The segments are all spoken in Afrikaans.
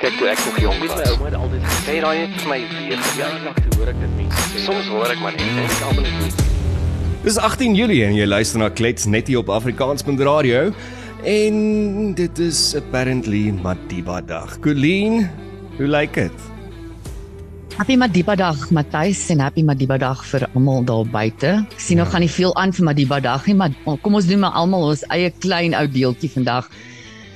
Kyk toe ek nog jonk was, my ouma het altyd gesê raai net vir my weer. Ja, nog toe hoor ek dit nie. Soms hoor ek maar net en ek almal net. Dis 18 Julie en jy luister na Klets net hier op Afrikaans.radio en dit is apparently Madiba dag. Colleen, hoe lyk dit? Happy Madiba dag Matthys en happy Madiba dag vir almal daar buite. Ek sien ja. nog gaan nie veel aan vir Madiba dag nie, maar kom ons doen maar almal ons eie klein ou deeltjie vandag.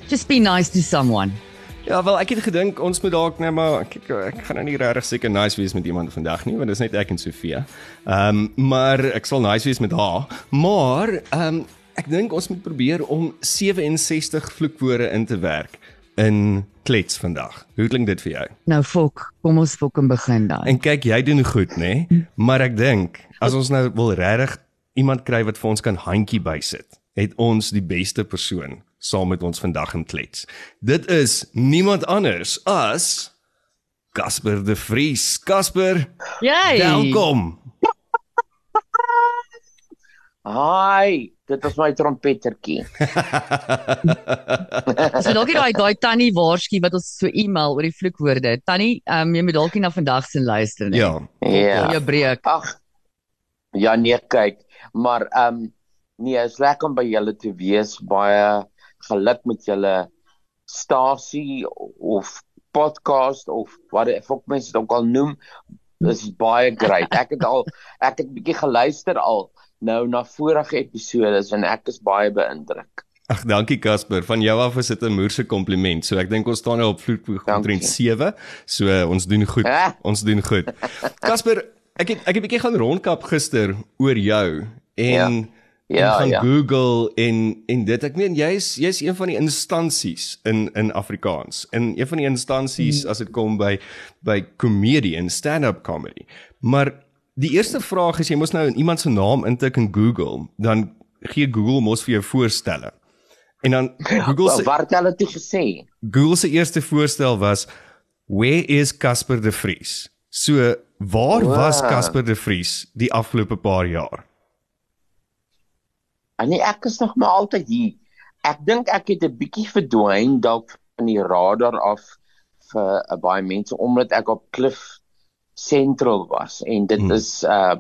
Just be nice to someone. Ja, wel ek het gedink ons moet dalk net maar kyk ek gaan nou nie regtig seker nice wees met iemand vandag nie, want dit is net ek en Sofia. Ehm um, maar ek sal nice wees met haar. Maar ehm um, ek dink ons moet probeer om 67 vloekwoorde in te werk in klets vandag. Hoe klink dit vir jou? Nou fok, kom ons fok en begin dan. En kyk, jy doen goed, nê? Nee? Maar ek dink as ons nou wil regtig iemand kry wat vir ons kan handjie bysit, het ons die beste persoon saam met ons vandag in klets. Dit is niemand anders as Casper de Vries. Casper. Jy. Welkom. Hi, dit is my trompettertjie. so dalk jy daai daai tannie waarsku wat ons so e-mail oor die vloekwoorde. Tannie, ehm um, jy moet dalk nie na vandag se luister nie. Ja. Ja. Jou breek. Ag. Ja, nee, kyk, maar ehm um, nee, is lekker om by julle te wees. Baie geluk met julle stasie of podcast of wat ek fok mense dit ook al noem. Is baie great. Ek het al ek het bietjie geluister al nou na vorige episode en ek is baie beïndruk. Ag, dankie Casper. Van jou af is dit 'n moerse kompliment. So ek dink ons staan nou op vloed omtrent 7. So ons doen goed. Eh? Ons doen goed. Casper, ek het ek het 'n bietjie gaan rondkap gister oor jou en ja ja, van ja. Google en en dit ek meen jy's jy's een van die instansies in in Afrikaans. In een van die instansies hmm. as dit kom by by komedie en stand-up comedy. Maar die eerste vraag is jy mos nou in iemand se naam intik in Google, dan gee Google mos vir jou voorstelle. En dan Google se Wat het hulle toe gesê? Google se eerste voorstel was Where is Casper de Vries? So, waar wow. was Casper de Vries die afgelope paar jaar? En nee, ek is nog maar altyd hier. Ek dink ek het 'n bietjie verdwyn dalk van die radar af vir uh, baie mense omdat ek op Cliff Central was en dit hmm. is uh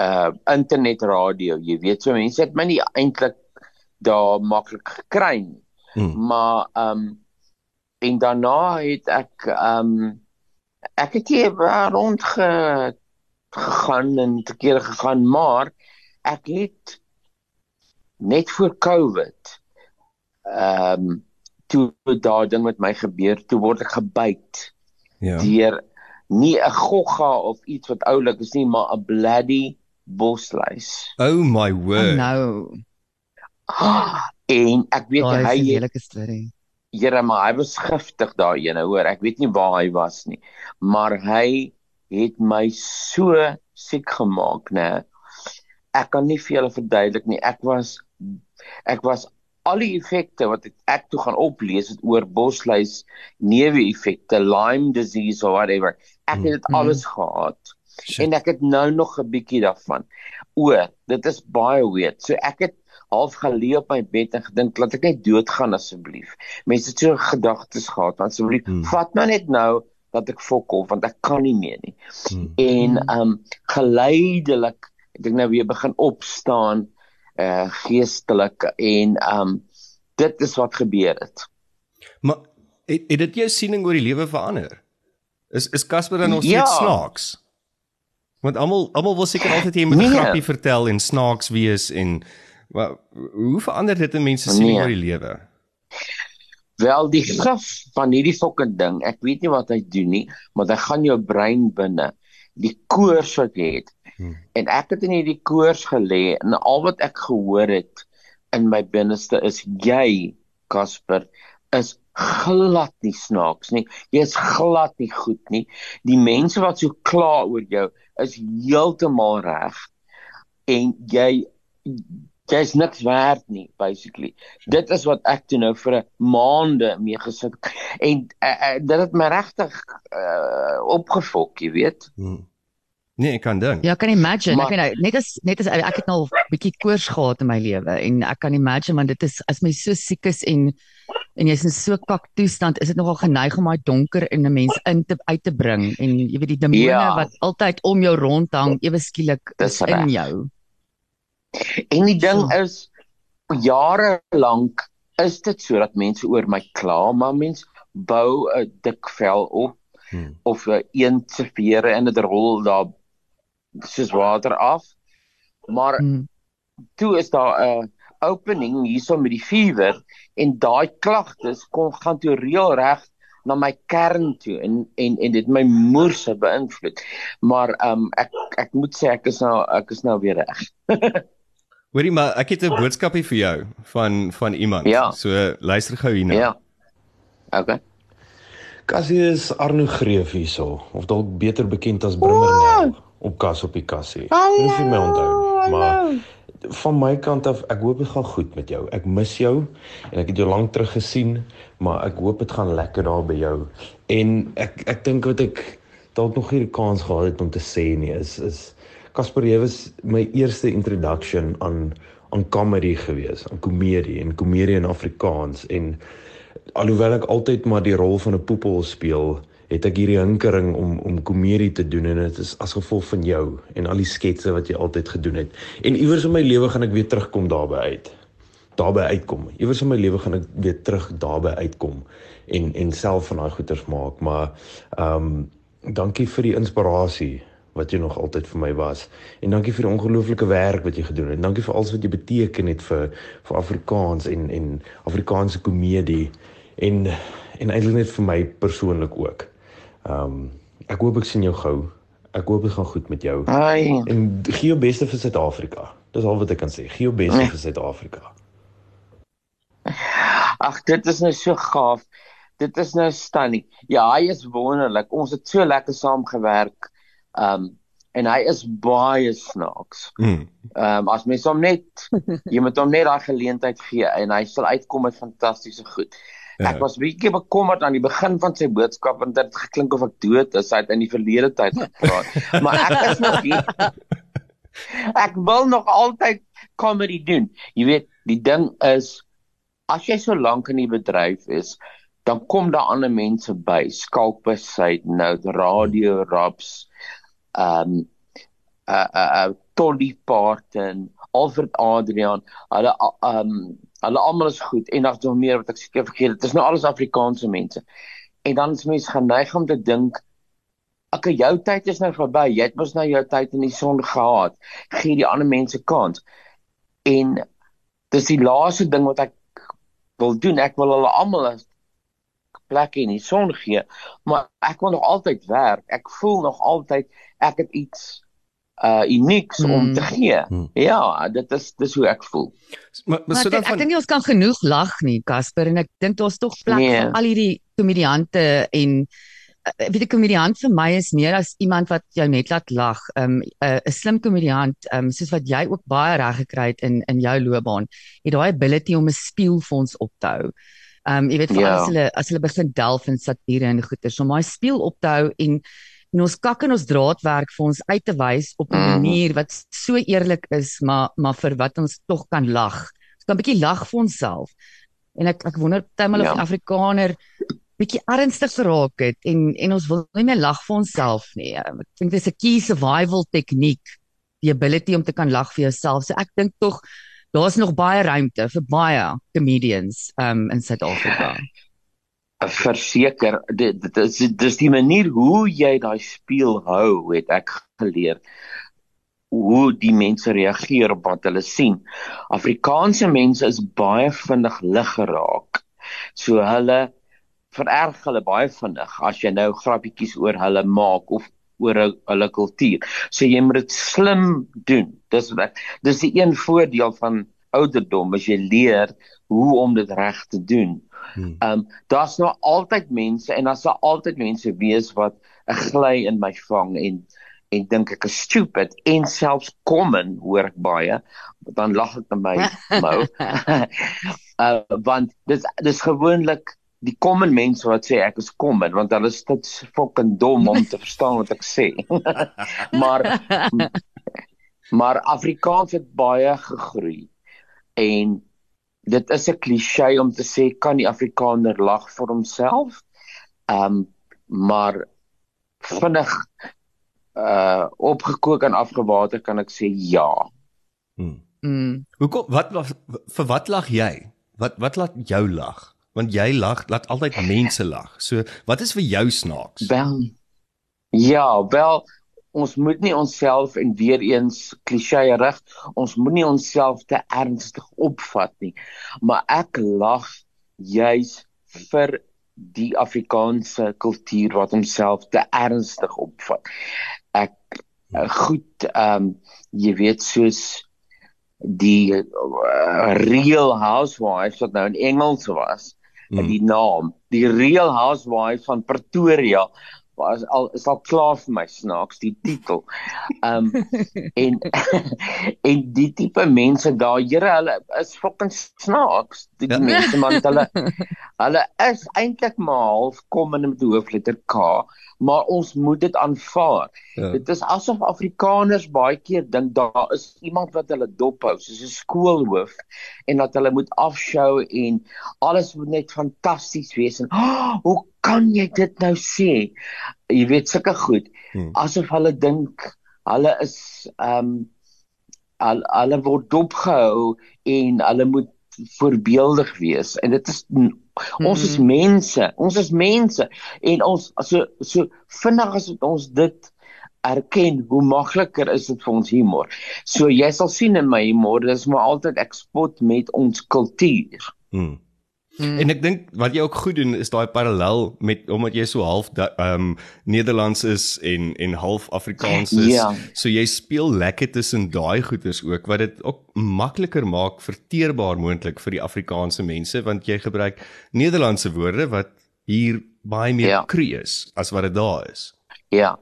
uh internet radio. Jy weet so mense het my nie eintlik daar maklik gekry nie. Hmm. Maar um en daarna het ek um ek het hier rond ge, gegaan en te kere gegaan maar ek het net voor Covid. Ehm um, toe daai ding met my gebeur, toe word ek gebyt. Ja. Deur nie 'n gogga of iets wat oulik is nie, maar 'n bloody bosluis. Oh my word. Oh, nou. Ah, en ek weet oh, hy het 'n heerlike storie. Here, maar hy was giftig daai ene, hoor. Ek weet nie waar hy was nie, maar hy het my so siek gemaak, né? Ek kan nie vir julle verduidelik nie. Ek was ek was al die effekte wat ek, ek toe gaan oplees het oor bosluis neeweffekte Lyme disease of whatever ek het dit mm. alles gehad Shit. en ek het nou nog 'n bietjie daarvan o dit is baie weird so ek het half geleë op my bed en gedink laat ek net doodgaan asseblief mense het so gedagtes gehad asseblief mm. vat maar net nou dat ek fok of want ek kan nie meer nie mm. en um geleidelik ek dink nou weer begin opstaan uh geestelik en um dit is wat gebeur het. Maar het, het dit jou siening oor die lewe verander? Is is Casper dan nog steeds ja. snaaks? Want almal almal wil seker altyd jy moet 'n nee. grappie vertel en snaaks wees en wat hoe verander dit 'n mens se siening nee. oor die lewe? Wel die graf van hierdie fucking ding, ek weet nie wat hy doen nie, maar hy gaan jou brein binne. Die koors wat jy het, Hmm. En ek het in hierdie koors gelê en al wat ek gehoor het in my binneste is jy Casper is glad nie snaaks nie. Jy is glad nie goed nie. Die mense wat so kla oor jou is heeltemal reg. En jy jy's niks werd nie basically. Dit is wat ek toe nou vir 'n maande mee gesit en uh, uh, dit het my regtig uh, opgefok, jy weet. Hmm. Nee, ek kan dink. Ja, kan imagine. Maar, ek weet net as net as ek het nou 'n bietjie koors gehad in my lewe en ek kan imagine want dit is as my so siek is en en jy's in so kak toestand, is dit nogal geneig om daai donker in 'n mens in te uit te bring en jy weet die demone ja. wat altyd om jou rondhang ewe skielik in jou. En die ding so. is jare lank is dit sodat mense oor my kla, maar mense bou 'n dik vel op hmm. of 'n een se vere in 'n rol daar soos water af. Maar hmm. toe is daar 'n opening hierso met die fever en daai klagtes kon gaan toe reël reg na my kern toe en en en dit my moer se beïnvloed. Maar ehm um, ek ek moet sê ek is nou ek is nou weer reg. Hoorie maar ek het 'n boodskapie vir jou van van iemand. Ja. So luister gou hierna. Ja. Okay. Cassius Arno Greef hierso of dalk beter bekend as Brimmernel op Kas op die Cassie. Dis nie my onthou nie, maar van my kant af, ek hoop dit gaan goed met jou. Ek mis jou en ek het jou lank terug gesien, maar ek hoop dit gaan lekker daar by jou. En ek ek dink wat ek dalk nog hier 'n kans gehad het om te sê nie is is Casper jy was my eerste introduction aan aan comedy gewees, aan komedie en komedie in Afrikaans en alhoewel ek altyd maar die rol van 'n poepel speel, het ek hierdie hinkering om om komedie te doen en dit is as gevolg van jou en al die sketse wat jy altyd gedoen het. En iewers in my lewe gaan ek weer terugkom daarby uit. Daarby uitkom. Iewers in my lewe gaan ek weer terug daarby uitkom en en self van daai goeters maak, maar ehm um, dankie vir die inspirasie wat jy nog altyd vir my was. En dankie vir die ongelooflike werk wat jy gedoen het. Dankie vir alles wat jy beteken het vir vir Afrikaans en en Afrikaanse komedie en en eintlik net vir my persoonlik ook. Ehm um, ek hoop ek sien jou gou. Ek hoop dit gaan goed met jou. Ai. En gee jou beste vir Suid-Afrika. Dis al wat ek kan sê. Gee jou beste nee. vir Suid-Afrika. Ag, dit is nou so gaaf. Dit is nou stunning. Ja, hy is wonderlik. Ons het so lekker saamgewerk. Ehm um, en hy is baie snaaks. Hmm. Ehm um, as mens hom net jy moet hom net daai geleentheid gee en hy sal uitkom met fantastiese goed. Ja. Ek was bietjie bekommerd aan die begin van sy boodskap want dit geklink of ek dood is. Hy het in die verlede tyd gepraat. maar ek is nog hier. Ek wil nog altyd comedy doen. Jy weet, die ding is as jy so lank in die bedryf is, dan kom daar ander mense by. Skalpus sê nou radio raps ehm um, uh uh, uh Tolly Parton, Alfred Adrian, hulle ehm um, Hulle almal is goed en daar's nog meer wat ek seker vergeet. Dit is nou alles Afrikaanse mense. En dan is mense geneig om te dink ek jou tyd is nou verby. Jy het mos nou jou tyd in die son gehad. Gee die ander mense kans. En dis die laaste ding wat ek wil doen. Ek wil hulle almal 'n plek in die son gee, maar ek wil nog altyd werk. Ek voel nog altyd ek het iets uh unieks hmm. om te gee. Hmm. Ja, dit is dis hoe ek voel. Maar, maar so dan van... ek dink ons kan genoeg lag nie, Casper en ek dink daar's tog plek nee. vir al hierdie komediante en uh, weet 'n komediant vir my is meer as iemand wat jou net laat lag. 'n um, 'n uh, slim komediant, um, soos wat jy ook baie reg gekry het in in jou loopbaan, het daai ability om 'n spieël vir ons op te hou. Ehm um, jy weet vir ja. as hulle as hulle begin delf in satire en goeters om daai spieël op te hou en en ons kak en ons draadwerk vir ons uit te wys op 'n mm. manier wat so eerlik is, maar maar vir wat ons tog kan lag. Ons kan 'n bietjie lag vir onsself. En ek ek wonder partymal ja. of Afrikaner bietjie ernstig geraak het en en ons wil nie meer lag vir onsself nie. Ek dink dis 'n key survival tegniek, die ability om te kan lag vir jouself. So ek dink tog daar's nog baie ruimte vir baie comedians um in Suid-Afrika. Verseker dit dit is dis die manier hoe jy daai speel hou het ek geleer hoe die mense reageer op wat hulle sien. Afrikaanse mense is baie vinnig lig geraak. So hulle vererg hulle baie vinnig as jy nou grappietjies oor hulle maak of oor hulle kultuur. So jy moet dit slim doen. Dis wat dis die een voordeel van ouderdom as jy leer hoe om dit reg te doen. Ehm um, daar's nou altyd mense en daar's altyd mense wees wat 'n gly in my vang en en dink ek is stupid en selfs common hoor ek baie dan lag ek met my mou. uh want dis dis gewoonlik die common mense wat sê ek is common want hulle is dit fucking dom om te verstaan wat ek sê. maar maar Afrikaans het baie gegroei en dit is 'n klise om te sê kan die Afrikaner lag vir homself. Ehm um, maar vinnig uh opgekook en afgewater kan ek sê ja. Hmm. Mm. Hoekom wat vir wat lag jy? Wat wat laat jou lag? Want jy lag, laat altyd mense lag. So wat is vir jou snaaks? Wel. Ja, wel ons moet nie onsself en weer eens klisee rig, ons moenie onsself te ernstig opvat nie. Maar ek lag juis vir die Afrikaanse kultuur wat homself te ernstig opvat. Ek eh, goed ehm um, jy weet soos die uh, real housewives wat nou in Engels was mm. die naam die real housewives van Pretoria was al is al klaar vir my snaaks die titel. Ehm um, en en die tipe mense daar, Here, hulle is fucking snaaks. Die, die ja. mense man hulle hulle is eintlik maar half kom in met die hoofletter K, maar ons moet dit aanvaar. Ja. Dit is asof Afrikaners baie keer dink daar is iemand wat hulle dophou, soos 'n skoolhoof en dat hulle moet afshow en alles moet net fantasties wees en oh, hoe kan jy dit nou sê? Jy weet sulke goed hmm. asof hulle dink hulle is ehm um, al hulle word dopgehou en hulle moet voorbeeldig wees en dit is hmm. ons is hmm. mense ons is mense en ons so so vinnig as ons dit erken hoe makliker is dit vir ons humor so jy sal sien in my humor dis maar altyd ek spot met ons kultuur hmm. Mm. En ek dink wat jy ook goed doen is daai parallel met omdat jy so half ehm um, Nederlands is en en half Afrikaans is. Ja. So jy speel lekker tussen daai goeters ook wat dit ook makliker maak verteerbaar moontlik vir die Afrikaanse mense want jy gebruik Nederlandse woorde wat hier baie meer ja. kru is as wat dit daar is. Ja.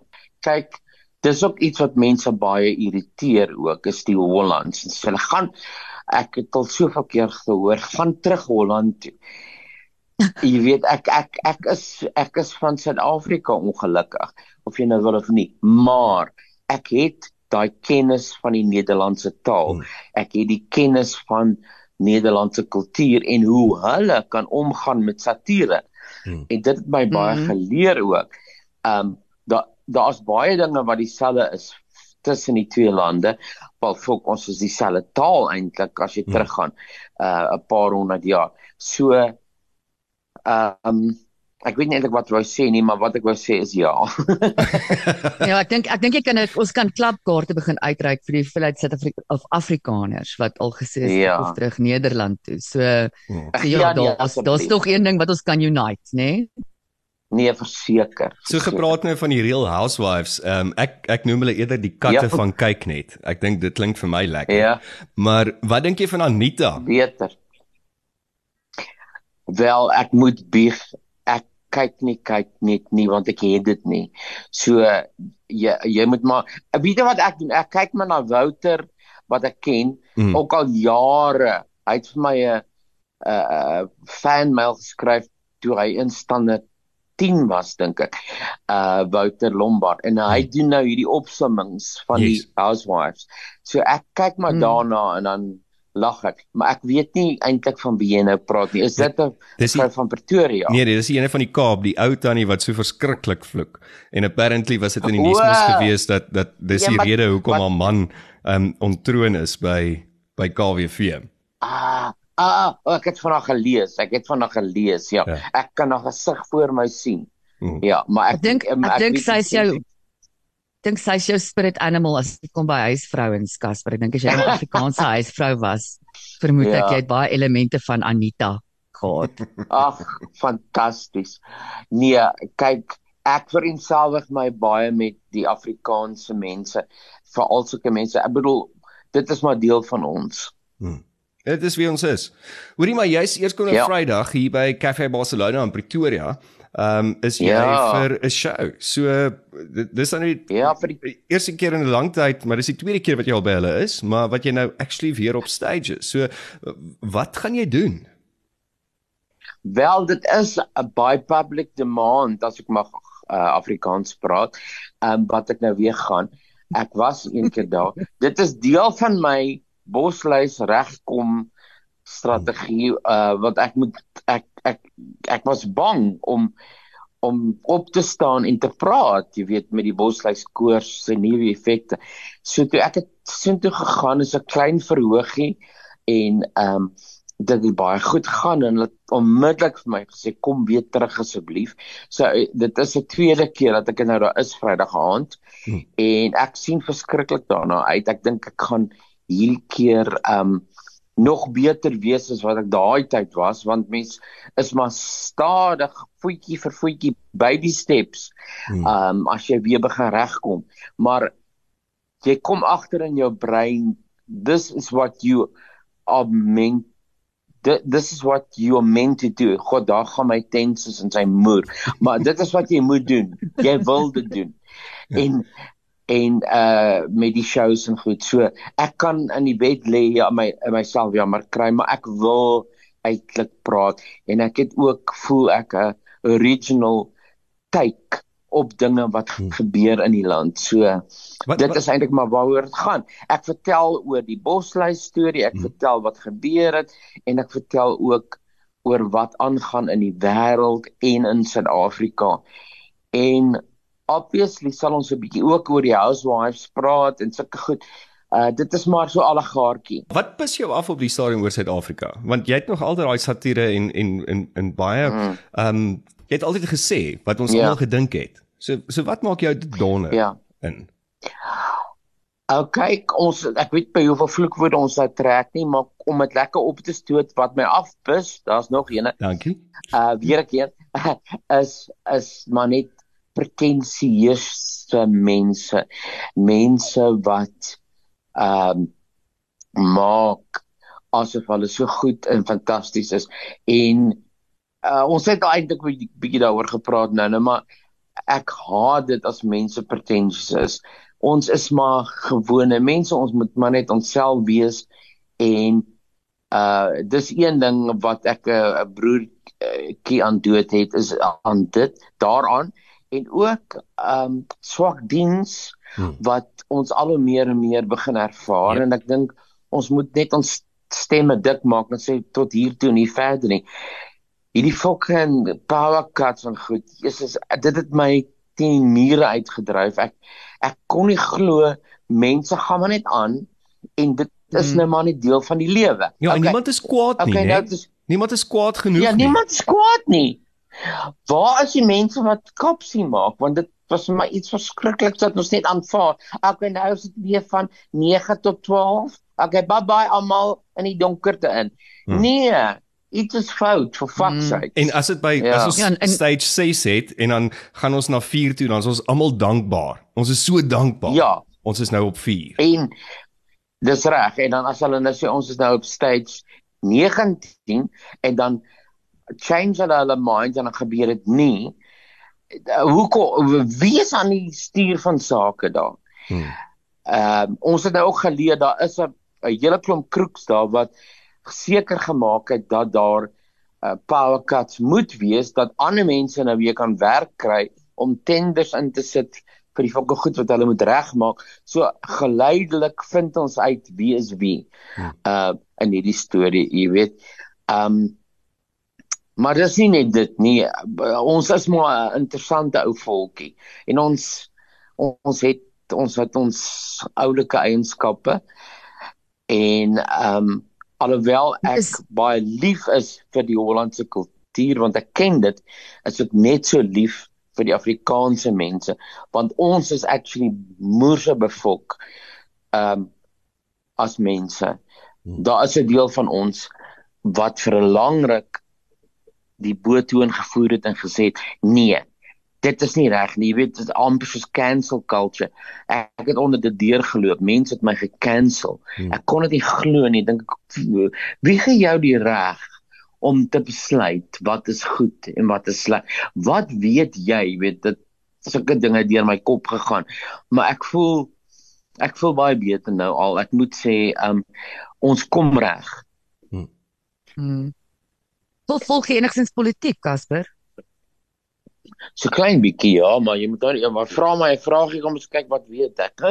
Kyk, dis ook iets wat mense baie irriteer ook is die Hollands. Hulle gaan ek het al soveel keer gehoor van terug Holland toe. Jy weet ek ek ek is ek is van Suid-Afrika ongelukkig of jy nou wil of nie, maar ek het daai kennis van die Nederlandse taal. Hmm. Ek het die kennis van Nederlandse kultuur en hoe hulle kan omgaan met satire. Hmm. En dit het my baie hmm. geleer ook. Um daar daar's baie dinge wat dieselfde is tussen die twee lande. Wel volk ons is dieselfde taal eintlik as jy hmm. teruggaan uh 'n paar honderd jaar. So ehm um, ek weet nie eintlik wat wou sê nie, maar wat ek wou sê is ja. ja, ek dink ek dink jy kan het, ons kan klapkaarte begin uitreik vir die veelheid Suid-Afrika of Afrikaners wat al gesê het ja. of terug Nederland toe. So, hmm. so ja, ja nee, daar's daar's tog een ding wat ons kan unite, né? Nee? Nee, verseker. So gepraat nou van die Real Housewives. Ehm um, ek ek noem hulle eerder die katte ja, van kyk net. Ek dink dit klink vir my lekker. Ja. Maar wat dink jy van Anita? Beter. Wel, ek moet bieg. Ek kyk nie kyk net nie want ek het dit nie. So jy jy moet maar weet jy wat ek doen? Ek kyk maar na Wouter wat ek ken mm. ook al jare. Hy het vir my 'n 'n fan mail geskryf toe hy instander 10 was dink ek. Uh Wouter Lombard en hy hmm. doen nou hierdie opsommings van yes. die housewives. So ek kyk maar hmm. daarna en dan lag ek, maar ek weet nie eintlik van wie jy nou praat nie. Is dit 'n vrou van Pretoria? Nee, dit is een van die Kaap, die ou tannie wat so verskriklik vloek. En apparently was dit in die nuus mos gewees dat dat dis ja, die rede hoekom haar man um ontroon is by by KWV. Ah, Ah, oh, ek het vanaand gelees. Ek het vanaand gelees. Ja. ja. Ek kan nog 'n gesig voor my sien. Hmm. Ja, maar ek dink ek, ek dink sy is jou dink sy is jou spirit animal as dit kom by huisvrouens Casper. Ek dink as jy 'n Afrikaanse huisvrou was, vermoed ja. ek jy het baie elemente van Anita gehad. Ag, fantasties. Nee, kyk, ek vereenselwig my baie met die Afrikaanse mense, veral sulke mense. Ek bedoel, dit is maar deel van ons. Hmm. Dit is wie ons is. Hoorie maar jy's eers kom op ja. Vrydag hier by Cafe Barcelona in Pretoria. Ehm um, is jy ja. vir 'n show. So dis dan nie Ja, vir die eerste keer in 'n lang tyd, maar dis die tweede keer wat jy al by hulle is, maar wat jy nou actually weer op stage is. So wat gaan jy doen? Wel dit is 'n by public demand as ek mag uh, Afrikaans praat. Ehm um, wat ek nou weer gaan. Ek was een keer daar. Dit is deel van my bosluis regkom strategie uh wat ek moet ek ek ek was bang om om op te staan en te praat, jy weet met die bosluis koors se nuwe effekte. So toe ek het sien toe gegaan is 'n klein verhoogie en ehm um, dit het baie goed gaan en hulle onmiddellik vir my gesê kom weer terug asseblief. So eh, dit is 'n tweede keer dat ek nou daar is Vrydag aand hmm. en ek sien verskriklik daarna uit. Ek dink ek gaan hierdie keer um, nog beter wees as wat ek daai tyd was want mens is maar stadig voetjie vir voetjie baby steps. Hmm. Um as jy weer begin regkom, maar jy kom agter in jou brein this is what you are meant this is what you are meant to do. God, daar gaan my tenses in sy moer. Maar dit is wat jy moet doen. Jy wil dit doen. Ja. En en uh met die shows en goed. So ek kan in die bed lê ja my myself jammer kry, maar ek wil uitlik praat en ek het ook voel ek 'n original take op dinge wat hmm. gebeur in die land. So wat, dit wat, is eintlik maar waaroor dit gaan. Ek vertel oor die Boslei storie, ek hmm. vertel wat gebeur het en ek vertel ook oor wat aangaan in die wêreld en in Suid-Afrika. En obviously sal ons 'n bietjie ook oor die housewives praat en sulke goed. Uh dit is maar so allegaartjie. Wat pis jou af op die stadium oor Suid-Afrika? Want jy het nog altyd daai satire en en en en baie mm. ehm um, jy het altyd gesê wat ons ja. almal gedink het. So so wat maak jou donder ja. in? Okay, ons ek weet by hoeveel vloekwoorde ons sou trek nie, maar om dit lekker op te stoot wat my afpis, daar's nog eene. Dankie. Uh weer 'n keer is is maar net pretensieuse mense mense wat ehm um, maak asof hulle so goed en fantasties is. En uh, ons het eintlik 'n bietjie daaroor gepraat nou nou maar ek haat dit as mense pretentious is. Ons is maar gewone mense ons moet maar net onsself wees en uh dis een ding wat ek 'n uh, broertjie aan dood het is aan dit daaraan en ook ehm um, swak diens hmm. wat ons al hoe meer en meer begin ervaar ja. en ek dink ons moet net ons stemme dik maak en sê tot hier toe nie verder nie. Hierdie fucking power cuts en goed, Jesus, dit het my teen mure uitgedryf. Ek ek kon nie glo mense gaan maar net aan en dit is hmm. nou maar net deel van die lewe. Ja, okay. niemand is kwaad nie, okay, nou, is, niemand is kwaad genoeg ja, nie. Ja, niemand is kwaad nie. Waar is die mense wat kopsie maak want dit was vir my iets verskrikliks dat ons net aanvaar. Weet nou is dit weer van 9 tot 12. Okay, bye bye almal in die donkerte in. Hmm. Nee, dit is fout for fuck's hmm. sake. En as dit by ja. as ons ja, en, stage 6 het en dan gaan ons na 4 toe dan is ons almal dankbaar. Ons is so dankbaar. Ja. Ons is nou op 4. En dis reg en dan as hulle nou sê ons is nou op stage 19 en dan change hulle hulle minds en dan gebeur dit nie. Hoe wie is aan die stuur van sake daar? Hmm. Ehm um, ons het nou ook geleer daar is 'n hele klomp kroeks daar wat seker gemaak het dat daar uh, power cuts moet wees dat ander mense nou weer kan werk kry om tenders in te sit vir die fokke goed wat hulle moet regmaak. So geleidelik vind ons uit wie is wie. Hmm. Uh in hierdie storie, jy weet. Ehm um, Maar dis nie net dit nie. Ons is maar 'n interessante ou volkie en ons ons het ons het ons oulike eienskappe en ehm um, alhoewel ek is, baie lief is vir die Hollandse kultuur want ek ken dit, is ek net so lief vir die Afrikaanse mense want ons is actually moerse bevolk ehm um, as mense. Hmm. Daar is 'n deel van ons wat vir 'n lang ruk die boetoon gevoer het en gesê het nee dit is nie reg nie. Jy weet dit is amper soos cancel culture. Ek, ek het onder dit deur geloop. Mense het my gekansel hmm. ek kon dit nie glo nie. Dink wie gee jou die reg om te besluit wat is goed en wat is sleg? Wat weet jy? Weet dit sulke dinge deur my kop gegaan. Maar ek voel ek voel baie beter nou al. Ek moet sê um, ons kom reg. Hmm. hmm. Volg jy enigstens politiek, Casper? So klein bietjie ja, maar jy moet nou ja, maar vra my 'n vraagie kom ons kyk wat weet ek.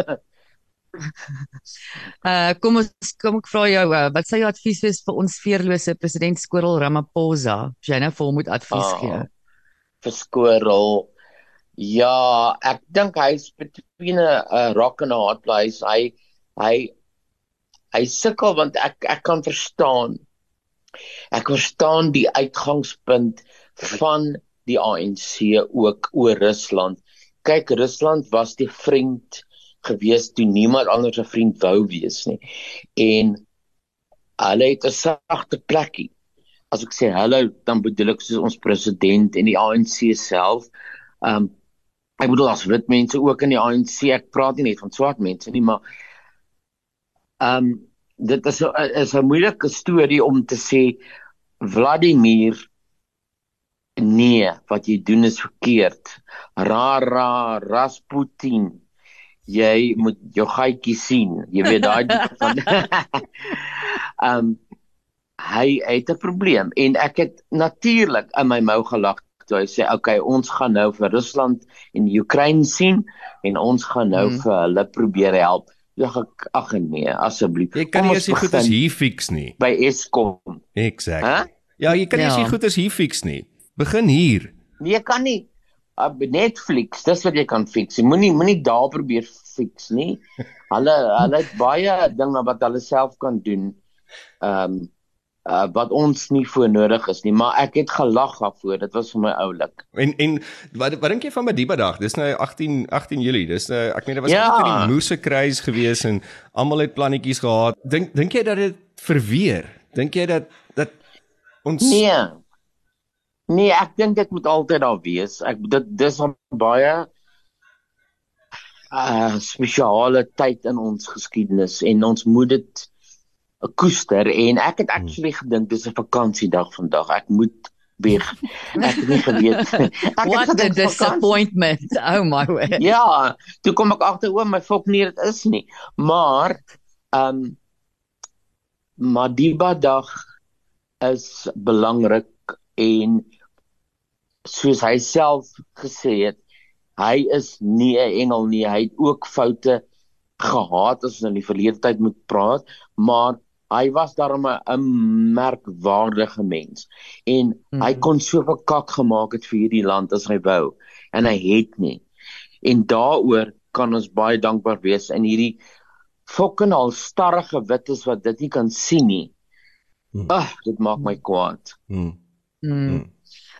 uh kom ons kom ek vra jou uh, wat sê jou advies is vir ons veerlose president Skorrel Ramaphosa? Jy nou vir hom moet advies ah, gee. Vir Skorrel. Ja, ek dink hy's between 'n rock and a hard place. Hy hy hy sukkel want ek ek kan verstaan. Ek verstaan die uitgangspunt van die ANC ook oor Rusland. Kyk, Rusland was die vriend gewees toe niemand anders 'n vriend wou wees nie. En hulle het 'n sagte plekkie. As ek sê hallo, dan bedoel ek soos ons president en die ANC self. Um ek bedoel as wit mense ook in die ANC. Ek praat nie net van swart mense nie, maar um dit is 'n is 'n moeilike storie om te sê Vladimir nee, wat jy doen is verkeerd. Rara Rasputin jy moet jou gaatjie sien. Jy weet daai van Ehm um, hy het 'n probleem en ek het natuurlik in my mou gelag toe hy sê okay, ons gaan nou vir Rusland en Oekraïne sien en ons gaan nou hmm. vir hulle probeer help. Ja ag nee, asseblief. Jy kan nie as jy goed as hier fix nie. By Eskom. Exactly. Huh? Ja, jy kan nie ja. as jy goed as hier fix nie. Begin hier. Nee, kan nie. Uh, Netflix, dis wat jy kan fix. Jy moenie moenie daar probeer fix nie. Hulle hulle het baie dinge wat hulle self kan doen. Ehm um, uh, wat ons nie voor nodig is nie, maar ek het gelag daarvoor. Dit was vir my oulik. En en wat wat dink jy van Madiba dag? Dis nou 18 18 Julie. Dis nou ek meen dit was ja. net die Moose kruis gewees en almal het plannetjies gehad. Dink dink jy dat dit verweer? Dink jy dat dat ons Nee. Nee, ek dink dit moet altyd daar wees. Ek dit dis baie 'n uh, spesiale tyd in ons geskiedenis en ons moet dit koester en ek het actually gedink dis 'n vakansiedag vandag. Ek moet weer ek het nie geweet ek What het 'n disappointment. Oh my word. Ja, toe kom ek agter oom my fok nie dit is nie. Maar ehm um, Madiba dag is belangrik en soos hy self gesê het, hy is nie 'n engel nie. Hy het ook foute gehad as ons in die verlede tyd moet praat, maar hy was daarmee 'n merkwaardige mens. En hmm. hy kon soveel kak gemaak het vir hierdie land as hy wou en hy het nie. En daaroor kan ons baie dankbaar wees in hierdie fucking al starrige wittes wat dit nie kan sien nie. Ag, dit maak my kwaad. Hmm. Hmm. hmm.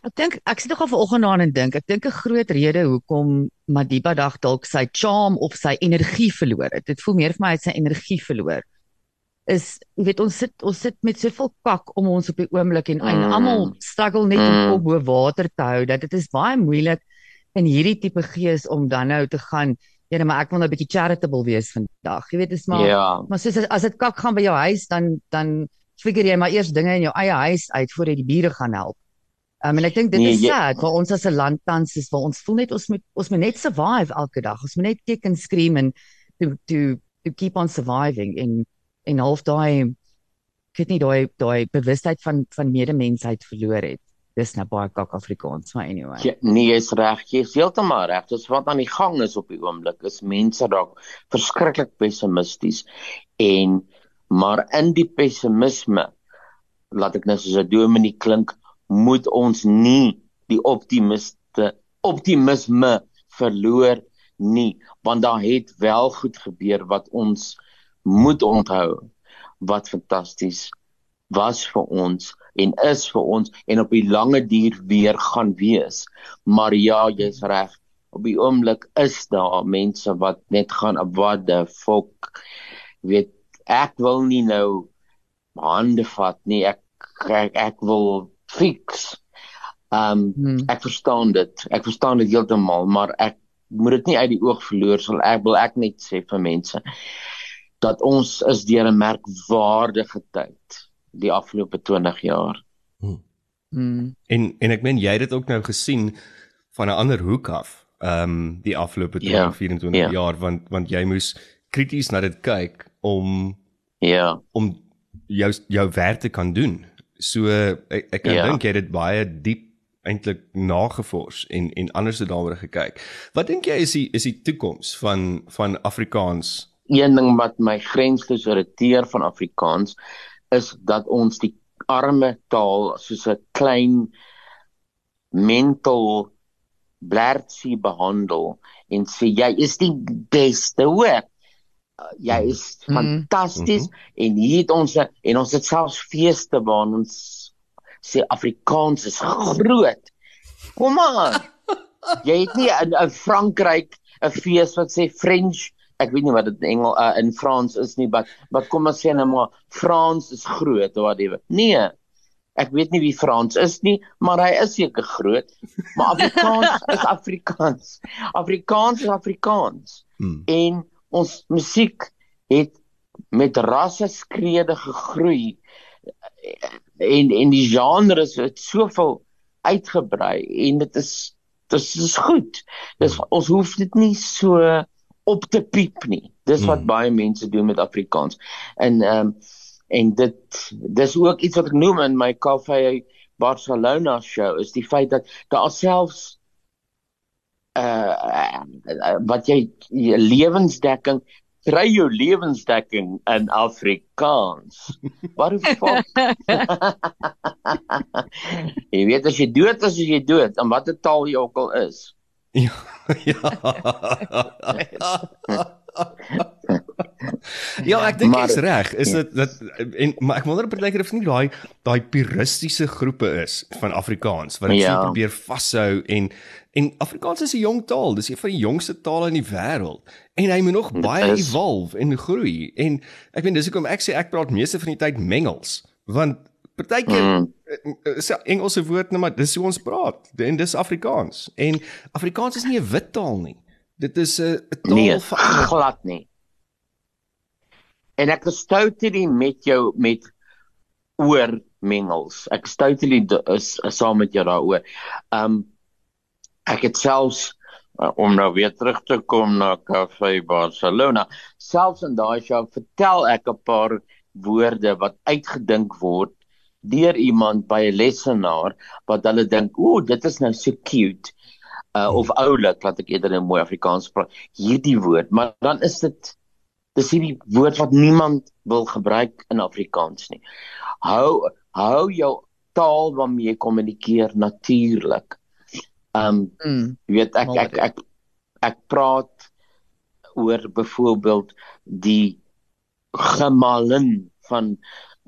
Ek dink ek sit nogal vanoggend aan en dink, ek dink 'n groot rede hoekom Madiba dag dalk sy charm of sy energie verloor het. Dit voel meer vir my hy het sy energie verloor. Is jy weet ons sit ons sit met soveel kak om ons op die oomblik en, mm. en almal struggle net mm. om op bo water te hou dat dit is baie moeilik in hierdie tipe gees om dan nou te gaan Ja, maar ek wil nou 'n bietjie charitable wees vandag. Jy weet, dis maar ja. maar soos as dit kak gaan by jou huis dan dan figure jy maar eers dinge in jou eie huis uit voor jy die bure gaan help. Um, en ek dink dit nee, is sad vir ons as 'n land tans is vir ons voel net ons moet ons moet net survive elke dag. Ons moet net kick and scream and to to to keep on surviving in in half daai kyk nie daai daai bewustheid van van medemensheid verloor het. Dis nou baie kak Afrikaans, maar anyway. Ja, nee, is reg. Jy is heeltemal reg. Dis wat aan die gang is op die oomblik. Is mense dalk verskriklik pessimisties en maar in die pessimisme laat ek nou soos 'n dominee klink moet ons nie die optimiste optimisme verloor nie want daar het wel goed gebeur wat ons moet onthou wat fantasties was vir ons en is vir ons en op die lange duur weer gaan wees maar ja jy's reg op die oomblik is daar mense wat net gaan wat the fuck weet ek wil nie nou hande vat nie ek ek, ek wil fix. Ehm um, hmm. ek verstaan dit. Ek verstaan dit heeltemal, maar ek moet dit nie uit die oog verloor sal ek wil ek net sê vir mense dat ons is deur 'n merkwaardige tyd die afgelope 20 jaar. Hmm. Hmm. En en ek meen jy het dit ook nou gesien van 'n ander hoek af. Ehm um, die afgelope 20 ja, 24 ja. jaar want want jy moes krities na dit kyk om ja om jou jou werk te kan doen So ek ek kan ja. dink jy het dit baie diep eintlik nagevors en en anders het daaroor gekyk. Wat dink jy is die is die toekoms van van Afrikaans? Een ding wat my grensloos irriteer van Afrikaans is dat ons die arme taal soos 'n klein mental blertjie behandel en sê jy is die beste hoor. Jy is mm. fantasties mm -hmm. en hier het ons en ons het selfs feeste waar ons sê Afrikaans is groot. Kom aan. Jy het nie in, in Frankryk 'n fees wat sê French, ek weet nie wat dit in Engels uh, in Frans is nie, maar wat kom ons sê nou maar Frans is groot of wat ewe. Nee. Ek weet nie wie Frans is nie, maar hy is seker groot. Maar Afrikaans is Afrikaans. Afrikaans is Afrikaans. Hmm. En ons musiek het met rasse skrede gegroei en en die genres het soveel uitgebrei en dit is dit is goed. Dis hmm. ons hoef dit nie so op te piep nie. Dis wat hmm. baie mense doen met Afrikaans. En ehm um, en dit dis ook iets wat ek noem in my Cafe Barcelona show is die feit dat daar selfs uh, wat jy, jy lewensdekking kry jou lewensdekking in Afrikaans. Wat die fuck? jy weet as jy dood is, as jy dood, en watter taal jy ook al is. Ja. ja. ja, ek dink jy's reg. Is dit ja. dat en maar ek wonder lekker of nie daai daai puristiese groepe is van Afrikaans wat dit ja. probeer vashou en en Afrikaans is 'n jong taal. Dis een van die jongste tale in die wêreld en hy moet nog baie evolve en groei. En ek weet dis hoekom ek sê ek praat meeste van die tyd mengels want partykeer mm. is Engelse woord net maar dis hoe ons praat en dis Afrikaans. En Afrikaans is nie 'n wit taal nie. Dit is 'n taal nee, van glad nie. En ek stout nie met jou met oor mengels. Ek stout nie is, is saam met jou daaroor. Um ek het selfs uh, om nou weer terug te kom na Cafe Barcelona, selfs in daai show vertel ek 'n paar woorde wat uitgedink word deur iemand by 'n lesenaar wat hulle dink, "Ooh, dit is nou so cute." uh, of oulik laat ek eerder in mooi Afrikaans praat hierdie woord. Maar dan is dit dis hierdie woord wat niemand wil gebruik in Afrikaans nie. Hou hou jou taal waarmee jy kommunikeer natuurlik. Um mm, jy weet ek ek, ek ek ek praat oor byvoorbeeld die gemalin van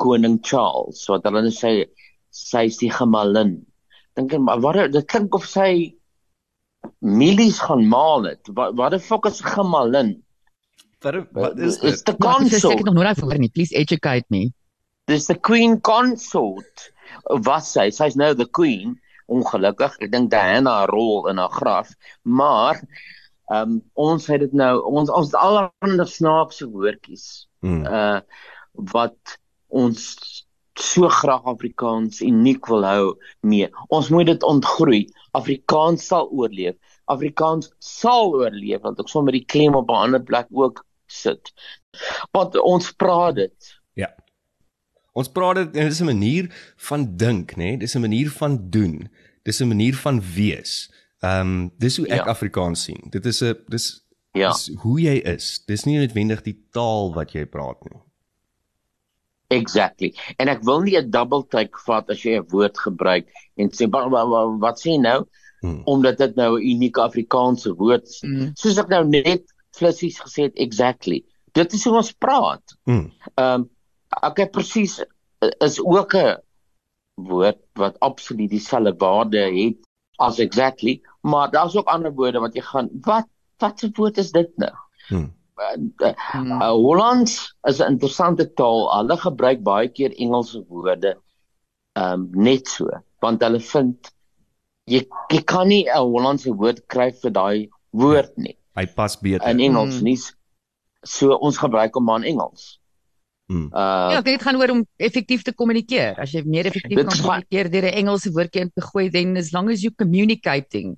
koning Charles wat hulle sê sy is die gemalin dink maar wat dit klink of sy milies gaan maal het. Wat wat die fuck is gemalin? Wat wat is dit? Is the consort. Ek het nog nooit gehoor nie. Please educate me. Dis the queen consort. Was sy? Sy's nou the queen. Ongelukkig. Ek dink Diana rol in haar graf, maar ehm um, ons het dit nou ons ons het allerlei snaakse woordjies. Hmm. Uh wat ons so graag Afrikaans uniek wil hou mee. Ons moet dit ontgroei. Afrikaans sal oorleef. Afrikaans sal oorleef want ek sommer die klem op 'n ander plek ook sit. Want ons praat dit. Ja. Ons praat dit en dit is 'n manier van dink, nê? Nee? Dis 'n manier van doen. Dis 'n manier van wees. Ehm um, dis hoe ek ja. Afrikaans sien. Dit is 'n dis ja. dis hoe jy is. Dis nie noodwendig die taal wat jy praat nie. Exactly. En ek wil nie 'n double take vat as jy 'n woord gebruik en sê wat, wat, wat sê nou? Hmm. Omdat dit nou 'n unieke Afrikaanse woord is. Hmm. Soos ek nou net flissies gesê het exactly. Dit is hoe ons praat. Hmm. Ehm um, ek het presies is ook 'n woord wat absoluut dieselfde waarde het as exactly, maar daar's ook ander woorde wat jy gaan wat wat 'n woord is dit nou? Hmm uh, uh, Hollands is 'n interessante taal. Hulle gebruik baie keer Engelse woorde um net so, want hulle vind jy jy kan nie 'n Hollandse woord kry vir daai woord nie. Hy pas beter in Engels hmm. nie. So ons gebruik hom maar in Engels. Hmm. Uh, ja, dit gaan oor om effektief te kommunikeer. As jy meer effektief kan kommunikeer deur 'n Engelse woordjie in te gooi, then as long as you communicating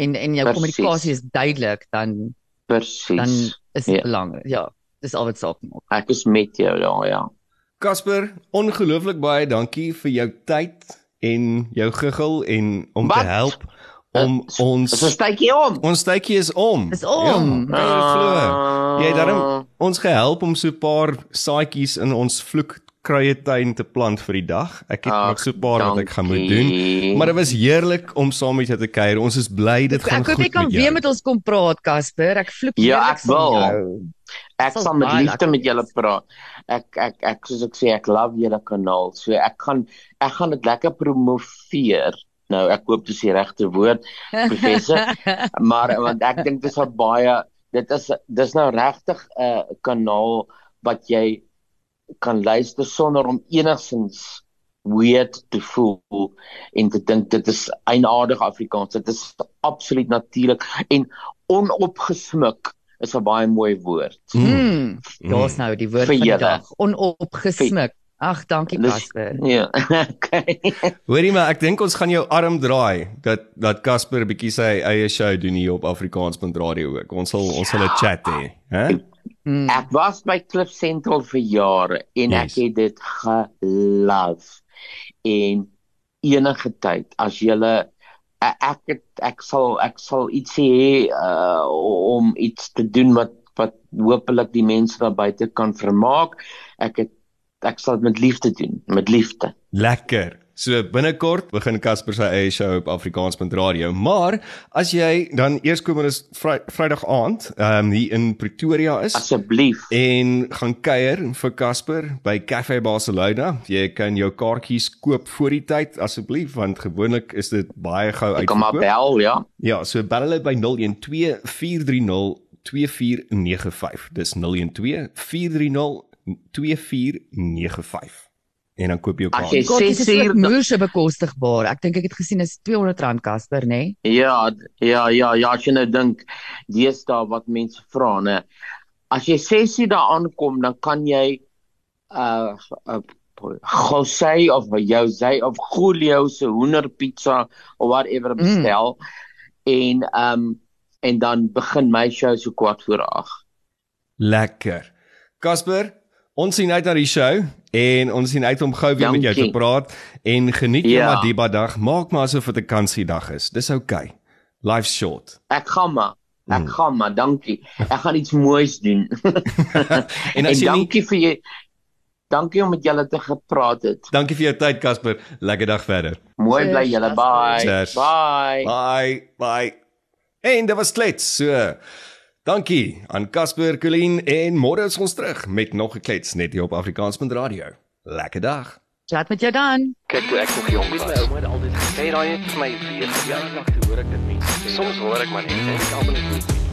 en en jou kommunikasie is duidelik, dan Presies. Dan is dit ja. belangrik. Ja, dis al wat saak maak. Ek is met jou daar, ja. Casper, ongelooflik baie dankie vir jou tyd en jou giggel en om Wat? te help om uh, ons 'n stytjie om. Ons stytjie is om. Dis om. Ja, uh, jy het daarom ons gehelp om so 'n paar saadjies in ons vloek kruie tuin te plant vir die dag. Ek het Ach, nog so 'n paar dankie. wat ek gaan moet doen. Maar dit was heerlik om saam met jou te kuier. Ons is bly dit gaan ek goed met jou. Ek hoop jy kan weer met ons kom praat, Casper. Ek vloek Ja, ek wil. Ek sal met liefde met julle praat. Ek ek ek soos ek sê, ek love julle kanaal. So ek gaan ek gaan dit lekker promoveer. Nou, ek hoop dis die regte woord, professor. maar want ek dink dis 'n baie dit is dis nou regtig 'n uh, kanaal wat jy kan luister sonder om enigsins weird te voel en te dink dit is eienaardig Afrikaans. Dit is absoluut natuurlik en onopgesmuk is 'n baie mooi woord. Mm. Mm. Daar's nou die woord van die dag. Onopgesmuk. Ag, dankie Casper. Ja. Okay. Hoorie maar, ek dink ons gaan jou arm draai dat dat Casper 'n bietjie sy eie show doen hier op Afrikaans.radio ook. Ons sal ons sal 'n chat hê, hè? Mm. Ek was by Cliff Central vir jare en yes. ek het dit gelove. En enige tyd as jy ek het, ek sal ek sal iets hê uh, om iets te doen wat wat hopelik die mense daar buite kan vermaak. Ek het ek sal dit met liefde doen, met liefde. Lekker. So binnekort begin Casper sy eie show op Afrikaans.radio. Maar as jy dan eers kom is vry, Vrydag aand, ehm um, hier in Pretoria is. Asseblief. En gaan kuier vir Casper by Cafe Barcelona. Jy kan jou kaartjies koop voor die tyd asseblief want gewoonlik is dit baie gou uit. Kom maar bel, ja. Ja, so bel hulle by 012 430 2495. Dis 012 430 2495 en dan koop jy ook kaart. Dit is vir moeë bekostigbaar. Ek dink ek het gesien is R200 Casper, nê? Nee? Ja, ja, ja, ja, as jy nou dink daar wat mense vra, nê. As jy sessie daar aankom, dan kan jy uh, uh Jose of jou sy of Julio se hoenderpizza of whatever mm. bestel mm. en um en dan begin my show so kwart voor 8. Lekker. Casper, Ons sien uit na die show en ons sien uit om gou weer Dankie. met jou te praat en geniet jou ja. Madiba dag. Maak maar asof dit 'n kansiedag is. Dis oukei. Okay. Life's short. Ek gaan maar. Ek hmm. gaan maar. Dankie. Ek gaan iets moois doen. en, en dankie nie... vir jy Dankie om met julle te gepraat het. Dankie vir jou tyd Casper. Lekker dag verder. Mooi bly julle. Bye. Cheers. Bye. Bye. Bye. En dit was klets. So Dankie aan Casper Colleen en môre is ons terug met nog 'n klets net hier op Afrikaans.radio. Lekker dag. Chat met jou dan. Kyk hoe ek nog jong is, my ouma het altyd gesê daai het vir my vir jaar lank hoor ek dit mense. Soms hoor ek maar net en ek almal is nie.